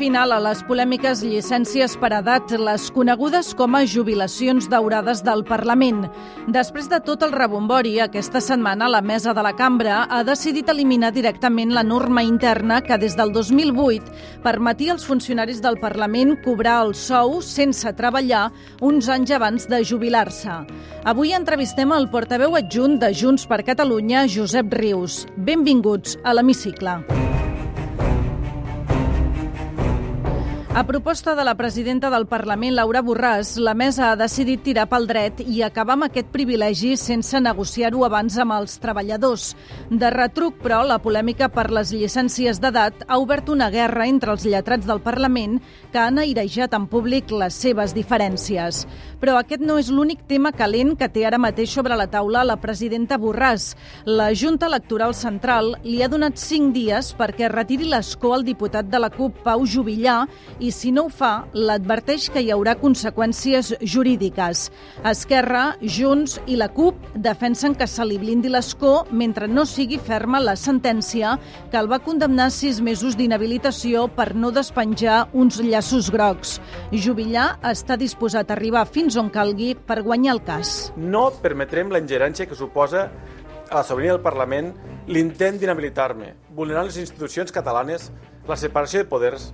final a les polèmiques llicències per edat, les conegudes com a jubilacions daurades del Parlament. Després de tot el rebombori, aquesta setmana la mesa de la cambra ha decidit eliminar directament la norma interna que des del 2008 permetia als funcionaris del Parlament cobrar el sou sense treballar uns anys abans de jubilar-se. Avui entrevistem el portaveu adjunt de Junts per Catalunya, Josep Rius. Benvinguts a l'Hemicicle. A proposta de la presidenta del Parlament, Laura Borràs, la mesa ha decidit tirar pel dret i acabar amb aquest privilegi sense negociar-ho abans amb els treballadors. De retruc, però, la polèmica per les llicències d'edat ha obert una guerra entre els lletrats del Parlament que han airejat en públic les seves diferències. Però aquest no és l'únic tema calent que té ara mateix sobre la taula la presidenta Borràs. La Junta Electoral Central li ha donat cinc dies perquè retiri l'escó al diputat de la CUP, Pau Jubillar, i si no ho fa, l'adverteix que hi haurà conseqüències jurídiques. Esquerra, Junts i la CUP defensen que se li blindi l'escó mentre no sigui ferma la sentència que el va condemnar sis mesos d'inhabilitació per no despenjar uns llaços grocs. Jubillar està disposat a arribar fins on calgui per guanyar el cas. No permetrem la ingerència que suposa a la sobirania del Parlament l'intent d'inhabilitar-me, vulnerant les institucions catalanes, la separació de poders,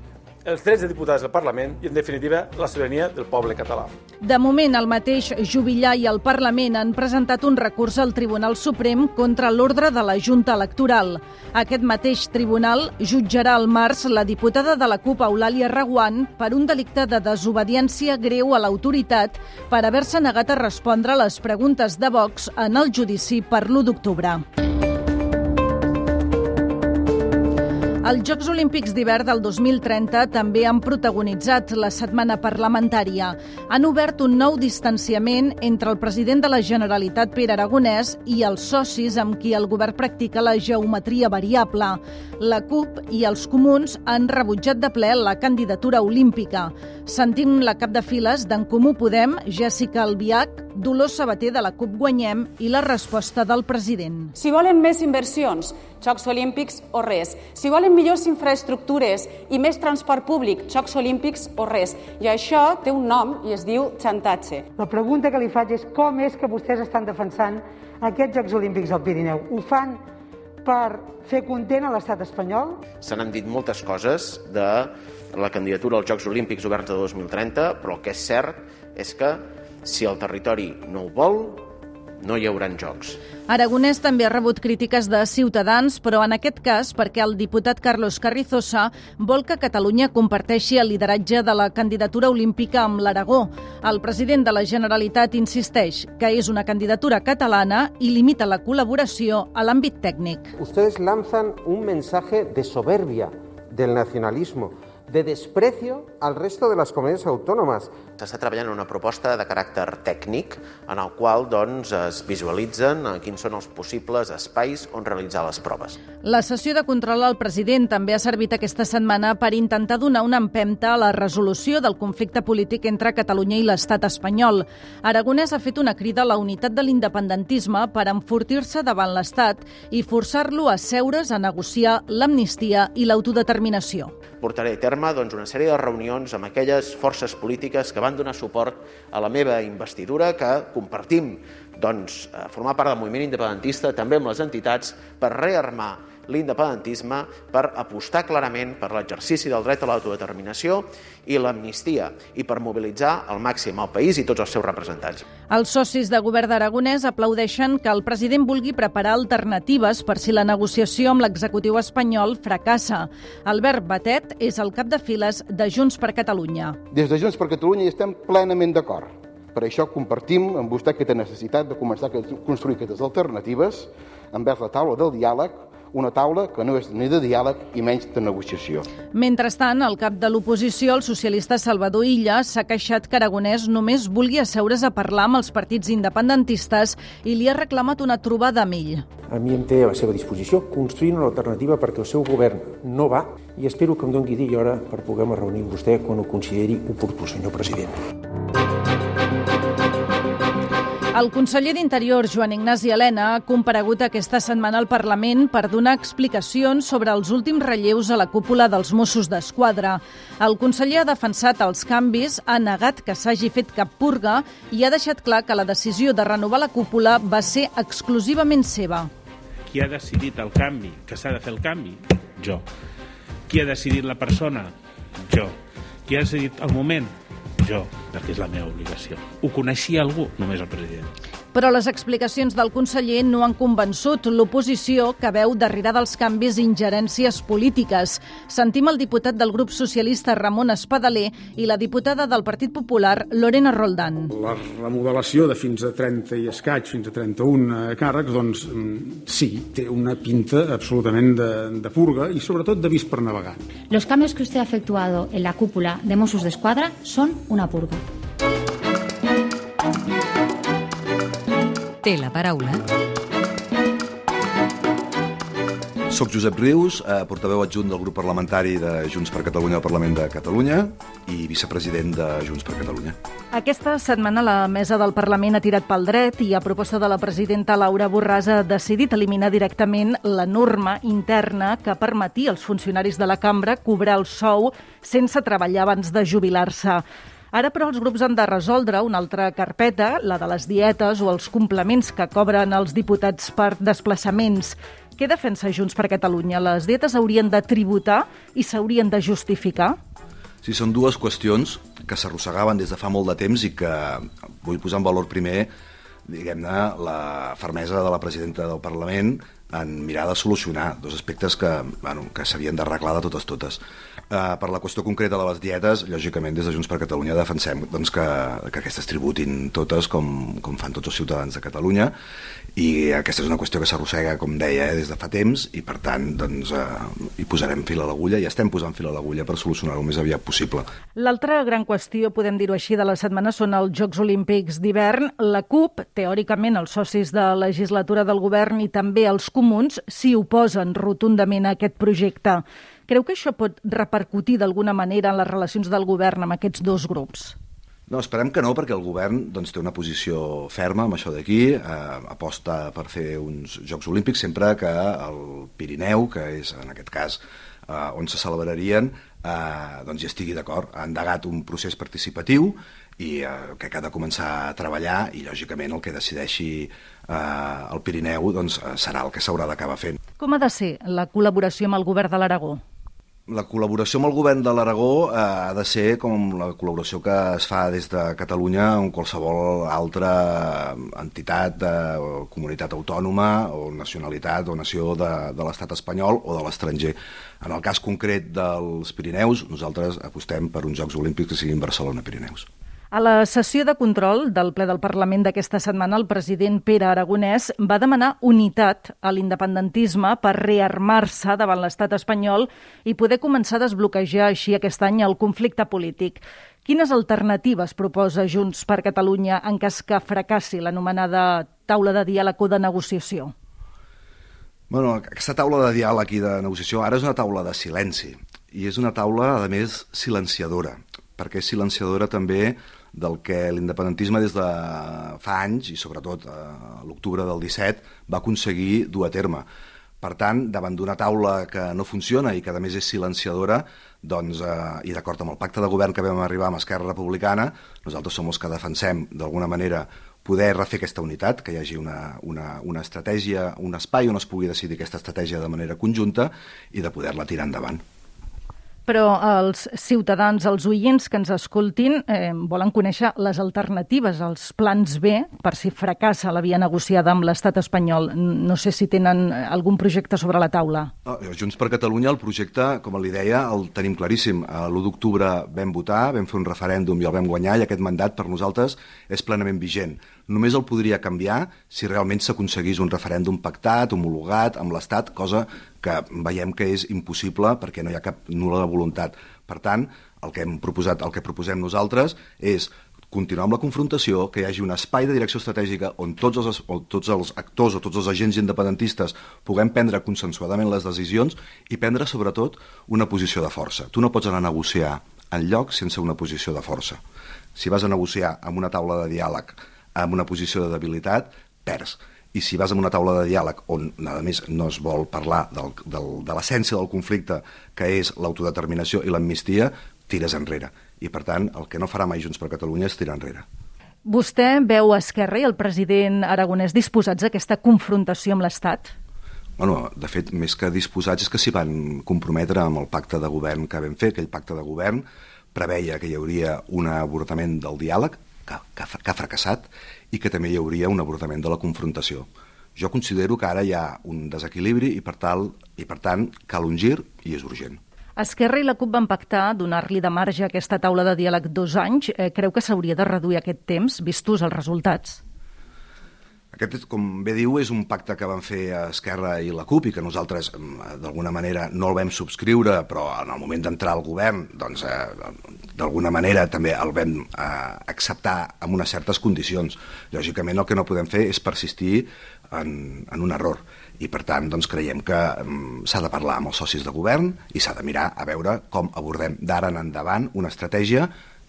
els drets de diputats del Parlament i, en definitiva, la sobirania del poble català. De moment, el mateix Jubillar i el Parlament han presentat un recurs al Tribunal Suprem contra l'ordre de la Junta Electoral. Aquest mateix tribunal jutjarà al març la diputada de la CUP, Eulàlia Reguant, per un delicte de desobediència greu a l'autoritat per haver-se negat a respondre les preguntes de Vox en el judici per l'1 d'octubre. Els Jocs Olímpics d'hivern del 2030 també han protagonitzat la setmana parlamentària. Han obert un nou distanciament entre el president de la Generalitat, Pere Aragonès, i els socis amb qui el govern practica la geometria variable. La CUP i els comuns han rebutjat de ple la candidatura olímpica. Sentim la cap de files d'en Comú Podem, Jessica Albiach, Dolors Sabater de la CUP Guanyem i la resposta del president. Si volen més inversions, Jocs Olímpics o res. Si volen millors infraestructures i més transport públic, Jocs Olímpics o res. I això té un nom i es diu xantatge. La pregunta que li faig és com és que vostès estan defensant aquests Jocs Olímpics al Pirineu? Ho fan per fer content a l'estat espanyol? Se n'han dit moltes coses de la candidatura als Jocs Olímpics oberts de 2030, però el que és cert és que si el territori no ho vol, no hi haurà jocs. Aragonès també ha rebut crítiques de Ciutadans, però en aquest cas perquè el diputat Carlos Carrizosa vol que Catalunya comparteixi el lideratge de la candidatura olímpica amb l'Aragó. El president de la Generalitat insisteix que és una candidatura catalana i limita la col·laboració a l'àmbit tècnic. Ustedes lanzan un mensaje de soberbia del nacionalismo de desprecio al resto de les comunitats autònomes. S'està treballant en una proposta de caràcter tècnic en el qual doncs, es visualitzen eh, quins són els possibles espais on realitzar les proves. La sessió de control al president també ha servit aquesta setmana per intentar donar una empemta a la resolució del conflicte polític entre Catalunya i l'estat espanyol. Aragonès ha fet una crida a la unitat de l'independentisme per enfortir-se davant l'estat i forçar-lo a seure's a negociar l'amnistia i l'autodeterminació. Portaré a terme doncs, una sèrie de reunions amb aquelles forces polítiques que van donar suport a la meva investidura, que compartim doncs, formar part del moviment independentista, també amb les entitats, per rearmar l'independentisme per apostar clarament per l'exercici del dret a l'autodeterminació i l'amnistia i per mobilitzar al màxim el país i tots els seus representants. Els socis de govern d'Aragonès aplaudeixen que el president vulgui preparar alternatives per si la negociació amb l'executiu espanyol fracassa. Albert Batet és el cap de files de Junts per Catalunya. Des de Junts per Catalunya hi estem plenament d'acord. Per això compartim amb vostè aquesta necessitat de començar a construir aquestes alternatives envers la taula del diàleg una taula que no és ni de diàleg i menys de negociació. Mentrestant, el cap de l'oposició, el socialista Salvador Illa, s'ha queixat que Aragonès només vulgui asseure's a parlar amb els partits independentistes i li ha reclamat una trobada amb ell. A mi em té a la seva disposició construir una alternativa perquè el seu govern no va i espero que em doni dia i hora per poder-me reunir amb vostè quan ho consideri oportú, senyor president. El conseller d'Interior, Joan Ignasi Helena, ha comparegut aquesta setmana al Parlament per donar explicacions sobre els últims relleus a la cúpula dels Mossos d'Esquadra. El conseller ha defensat els canvis, ha negat que s'hagi fet cap purga i ha deixat clar que la decisió de renovar la cúpula va ser exclusivament seva. Qui ha decidit el canvi, que s'ha de fer el canvi? Jo. Qui ha decidit la persona? Jo. Qui ha decidit el moment? Jo, perquè és la meva obligació. Ho coneixia algú? Només el president. Però les explicacions del conseller no han convençut l'oposició que veu darrere dels canvis ingerències polítiques. Sentim el diputat del grup socialista Ramon Espadaler i la diputada del Partit Popular Lorena Roldán. La remodelació de fins a 30 i escaig, fins a 31 càrrecs, doncs mm, sí, té una pinta absolutament de, de purga i sobretot de vist per navegar. Los cambios que usted ha efectuado en la cúpula de Mossos d'Esquadra son una purga. Té la paraula. Soc Josep Rius, eh, portaveu adjunt del grup parlamentari de Junts per Catalunya al Parlament de Catalunya i vicepresident de Junts per Catalunya. Aquesta setmana la mesa del Parlament ha tirat pel dret i a proposta de la presidenta Laura Borràs ha decidit eliminar directament la norma interna que permetia als funcionaris de la cambra cobrar el sou sense treballar abans de jubilar-se. Ara, però, els grups han de resoldre una altra carpeta, la de les dietes o els complements que cobren els diputats per desplaçaments. Què defensa Junts per Catalunya? Les dietes haurien de tributar i s'haurien de justificar? Sí, són dues qüestions que s'arrossegaven des de fa molt de temps i que vull posar en valor primer diguem-ne, la fermesa de la presidenta del Parlament en mirar de solucionar dos aspectes que, bueno, que s'havien d'arreglar de totes totes. Uh, per la qüestió concreta de les dietes, lògicament des de Junts per Catalunya defensem doncs, que, que aquestes tributin totes com, com fan tots els ciutadans de Catalunya i aquesta és una qüestió que s'arrossega, com deia, eh, des de fa temps i per tant doncs, uh, hi posarem fil a l'agulla i estem posant fil a l'agulla per solucionar-ho el més aviat possible. L'altra gran qüestió, podem dir-ho així, de la setmana són els Jocs Olímpics d'hivern. La CUP, teòricament els socis de legislatura del govern i també els comuns s'hi oposen rotundament a aquest projecte. Creu que això pot repercutir d'alguna manera en les relacions del govern amb aquests dos grups? No, esperem que no, perquè el govern doncs, té una posició ferma amb això d'aquí, eh, aposta per fer uns Jocs Olímpics sempre que el Pirineu, que és en aquest cas eh, on se celebrarien, eh, doncs hi estigui d'acord. Ha endegat un procés participatiu i eh, que ha de començar a treballar i, lògicament, el que decideixi eh, el Pirineu doncs, serà el que s'haurà d'acabar fent. Com ha de ser la col·laboració amb el govern de l'Aragó? La col·laboració amb el govern de l'Aragó eh, ha de ser com la col·laboració que es fa des de Catalunya amb qualsevol altra entitat, de, o comunitat autònoma o nacionalitat o nació de, de l'estat espanyol o de l'estranger. En el cas concret dels Pirineus, nosaltres apostem per uns Jocs Olímpics que siguin Barcelona-Pirineus. A la sessió de control del ple del Parlament d'aquesta setmana, el president Pere Aragonès va demanar unitat a l'independentisme per rearmar-se davant l'estat espanyol i poder començar a desbloquejar així aquest any el conflicte polític. Quines alternatives proposa Junts per Catalunya en cas que fracassi l'anomenada taula de diàleg o de negociació? Bueno, aquesta taula de diàleg i de negociació ara és una taula de silenci i és una taula, a més, silenciadora perquè és silenciadora també del que l'independentisme des de fa anys, i sobretot a l'octubre del 17, va aconseguir dur a terme. Per tant, davant d'una taula que no funciona i que a més és silenciadora, doncs, eh, i d'acord amb el pacte de govern que vam arribar amb Esquerra Republicana, nosaltres som els que defensem d'alguna manera poder refer aquesta unitat, que hi hagi una, una, una estratègia, un espai on es pugui decidir aquesta estratègia de manera conjunta i de poder-la tirar endavant però els ciutadans, els oients que ens escoltin, eh, volen conèixer les alternatives, els plans B, per si fracassa la via negociada amb l'estat espanyol. No sé si tenen algun projecte sobre la taula. No, Junts per Catalunya, el projecte, com li deia, el tenim claríssim. L'1 d'octubre vam votar, vam fer un referèndum i el vam guanyar, i aquest mandat per nosaltres és plenament vigent. Només el podria canviar si realment s'aconseguís un referèndum pactat, homologat, amb l'Estat, cosa que veiem que és impossible perquè no hi ha cap nul·la voluntat. Per tant, el que hem proposat, el que proposem nosaltres és continuar amb la confrontació, que hi hagi un espai de direcció estratègica on tots els, on tots els actors o tots els agents independentistes puguem prendre consensuadament les decisions i prendre, sobretot, una posició de força. Tu no pots anar a negociar en lloc sense una posició de força. Si vas a negociar amb una taula de diàleg en una posició de debilitat, perds. I si vas a una taula de diàleg on, a més, no es vol parlar del, del, de l'essència del conflicte, que és l'autodeterminació i l'amnistia, tires enrere. I, per tant, el que no farà mai Junts per Catalunya és tirar enrere. Vostè veu Esquerra i el president Aragonès disposats a aquesta confrontació amb l'Estat? Bueno, de fet, més que disposats és que s'hi van comprometre amb el pacte de govern que vam fer. Aquell pacte de govern preveia que hi hauria un avortament del diàleg, que, que, que ha fracassat, i que també hi hauria un avortament de la confrontació. Jo considero que ara hi ha un desequilibri i per, tal, i per tant cal un gir i és urgent. Esquerra i la CUP van pactar donar-li de marge a aquesta taula de diàleg dos anys. Eh, creu que s'hauria de reduir aquest temps, vistos els resultats? Aquest, com bé diu, és un pacte que van fer Esquerra i la CUP i que nosaltres, mm, d'alguna manera, no el vam subscriure, però en el moment d'entrar al govern, doncs, eh, d'alguna manera també el vam eh, acceptar amb unes certes condicions. Lògicament, el que no podem fer és persistir en, en un error i per tant doncs, creiem que um, s'ha de parlar amb els socis de govern i s'ha de mirar a veure com abordem d'ara en endavant una estratègia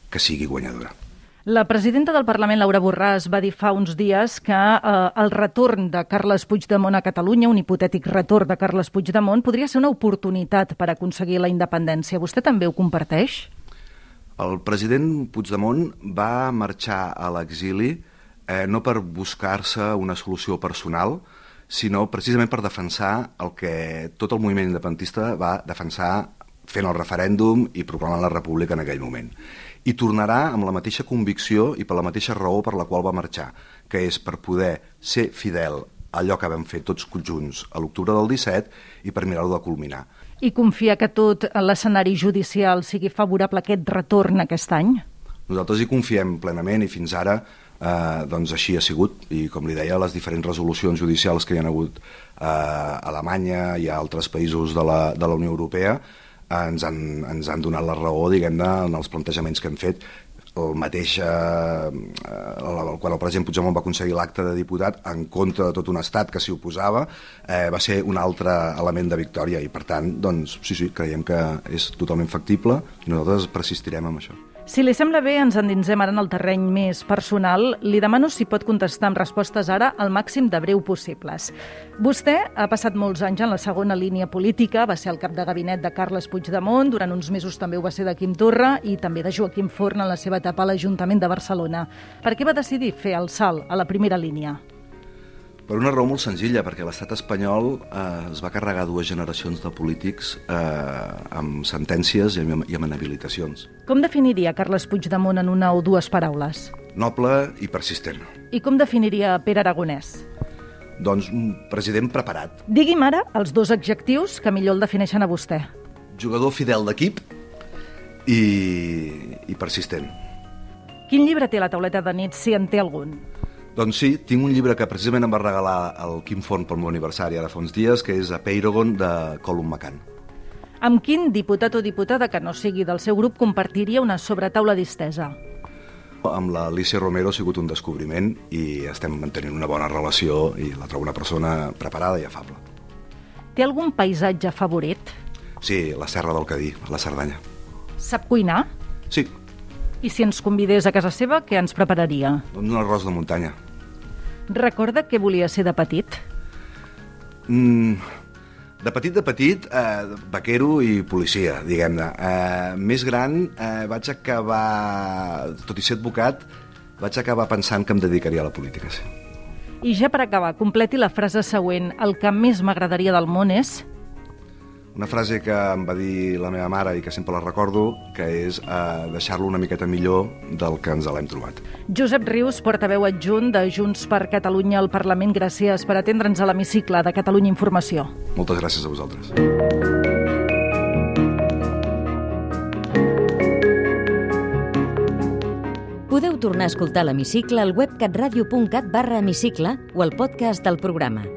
que sigui guanyadora. La presidenta del Parlament, Laura Borràs, va dir fa uns dies que eh, el retorn de Carles Puigdemont a Catalunya, un hipotètic retorn de Carles Puigdemont, podria ser una oportunitat per aconseguir la independència. Vostè també ho comparteix? El president Puigdemont va marxar a l'exili eh, no per buscar-se una solució personal, sinó precisament per defensar el que tot el moviment independentista va defensar fent el referèndum i proclamant la república en aquell moment i tornarà amb la mateixa convicció i per la mateixa raó per la qual va marxar, que és per poder ser fidel a allò que vam fer tots conjunts a l'octubre del 17 i per mirar-ho de culminar. I confia que tot l'escenari judicial sigui favorable a aquest retorn aquest any? Nosaltres hi confiem plenament i fins ara eh, doncs així ha sigut i com li deia les diferents resolucions judicials que hi ha hagut eh, a Alemanya i a altres països de la, de la Unió Europea ens han, ens han donat la raó, diguem-ne, en els plantejaments que hem fet. El mateix eh, eh, quan el president Puigdemont va aconseguir l'acte de diputat en contra de tot un estat que s'hi oposava eh, va ser un altre element de victòria. I per tant, doncs, sí, sí, creiem que és totalment factible. I nosaltres persistirem amb això. Si li sembla bé, ens endinsem ara en el terreny més personal. Li demano si pot contestar amb respostes ara al màxim de breu possibles. Vostè ha passat molts anys en la segona línia política, va ser el cap de gabinet de Carles Puigdemont, durant uns mesos també ho va ser de Quim Torra i també de Joaquim Forn en la seva etapa a l'Ajuntament de Barcelona. Per què va decidir fer el salt a la primera línia? Per una raó molt senzilla, perquè l'estat espanyol eh, es va carregar dues generacions de polítics eh, amb sentències i amb, i amb inhabilitacions. Com definiria Carles Puigdemont en una o dues paraules? Noble i persistent. I com definiria Pere Aragonès? Doncs un president preparat. Digui'm ara els dos adjectius que millor el defineixen a vostè. Jugador fidel d'equip i, i persistent. Quin llibre té la tauleta de nit, si en té algun? Doncs sí, tinc un llibre que precisament em va regalar el Quim Font pel meu aniversari ara fa uns dies, que és A Peirogon, de Colum McCann. Amb quin diputat o diputada que no sigui del seu grup compartiria una sobretaula distesa? Amb l'Alicia Romero ha sigut un descobriment i estem mantenint una bona relació i la trobo una persona preparada i afable. Té algun paisatge favorit? Sí, la Serra del Cadí, la Cerdanya. Sap cuinar? Sí. I si ens convidés a casa seva, què ens prepararia? Un arròs de muntanya. Recorda què volia ser de petit? Mm, de petit, de petit, eh, vaquero i policia, diguem-ne. Eh, més gran, eh, vaig acabar, tot i ser advocat, vaig acabar pensant que em dedicaria a la política, sí. I ja per acabar, completi la frase següent. El que més m'agradaria del món és... Una frase que em va dir la meva mare i que sempre la recordo, que és eh, deixar-lo una miqueta millor del que ens l'hem trobat. Josep Rius, portaveu adjunt de Junts per Catalunya al Parlament, gràcies per atendre'ns a l'hemicicle de Catalunya Informació. Moltes gràcies a vosaltres. Podeu tornar a escoltar l'hemicicle al web catradio.cat barra hemicicle o al podcast del programa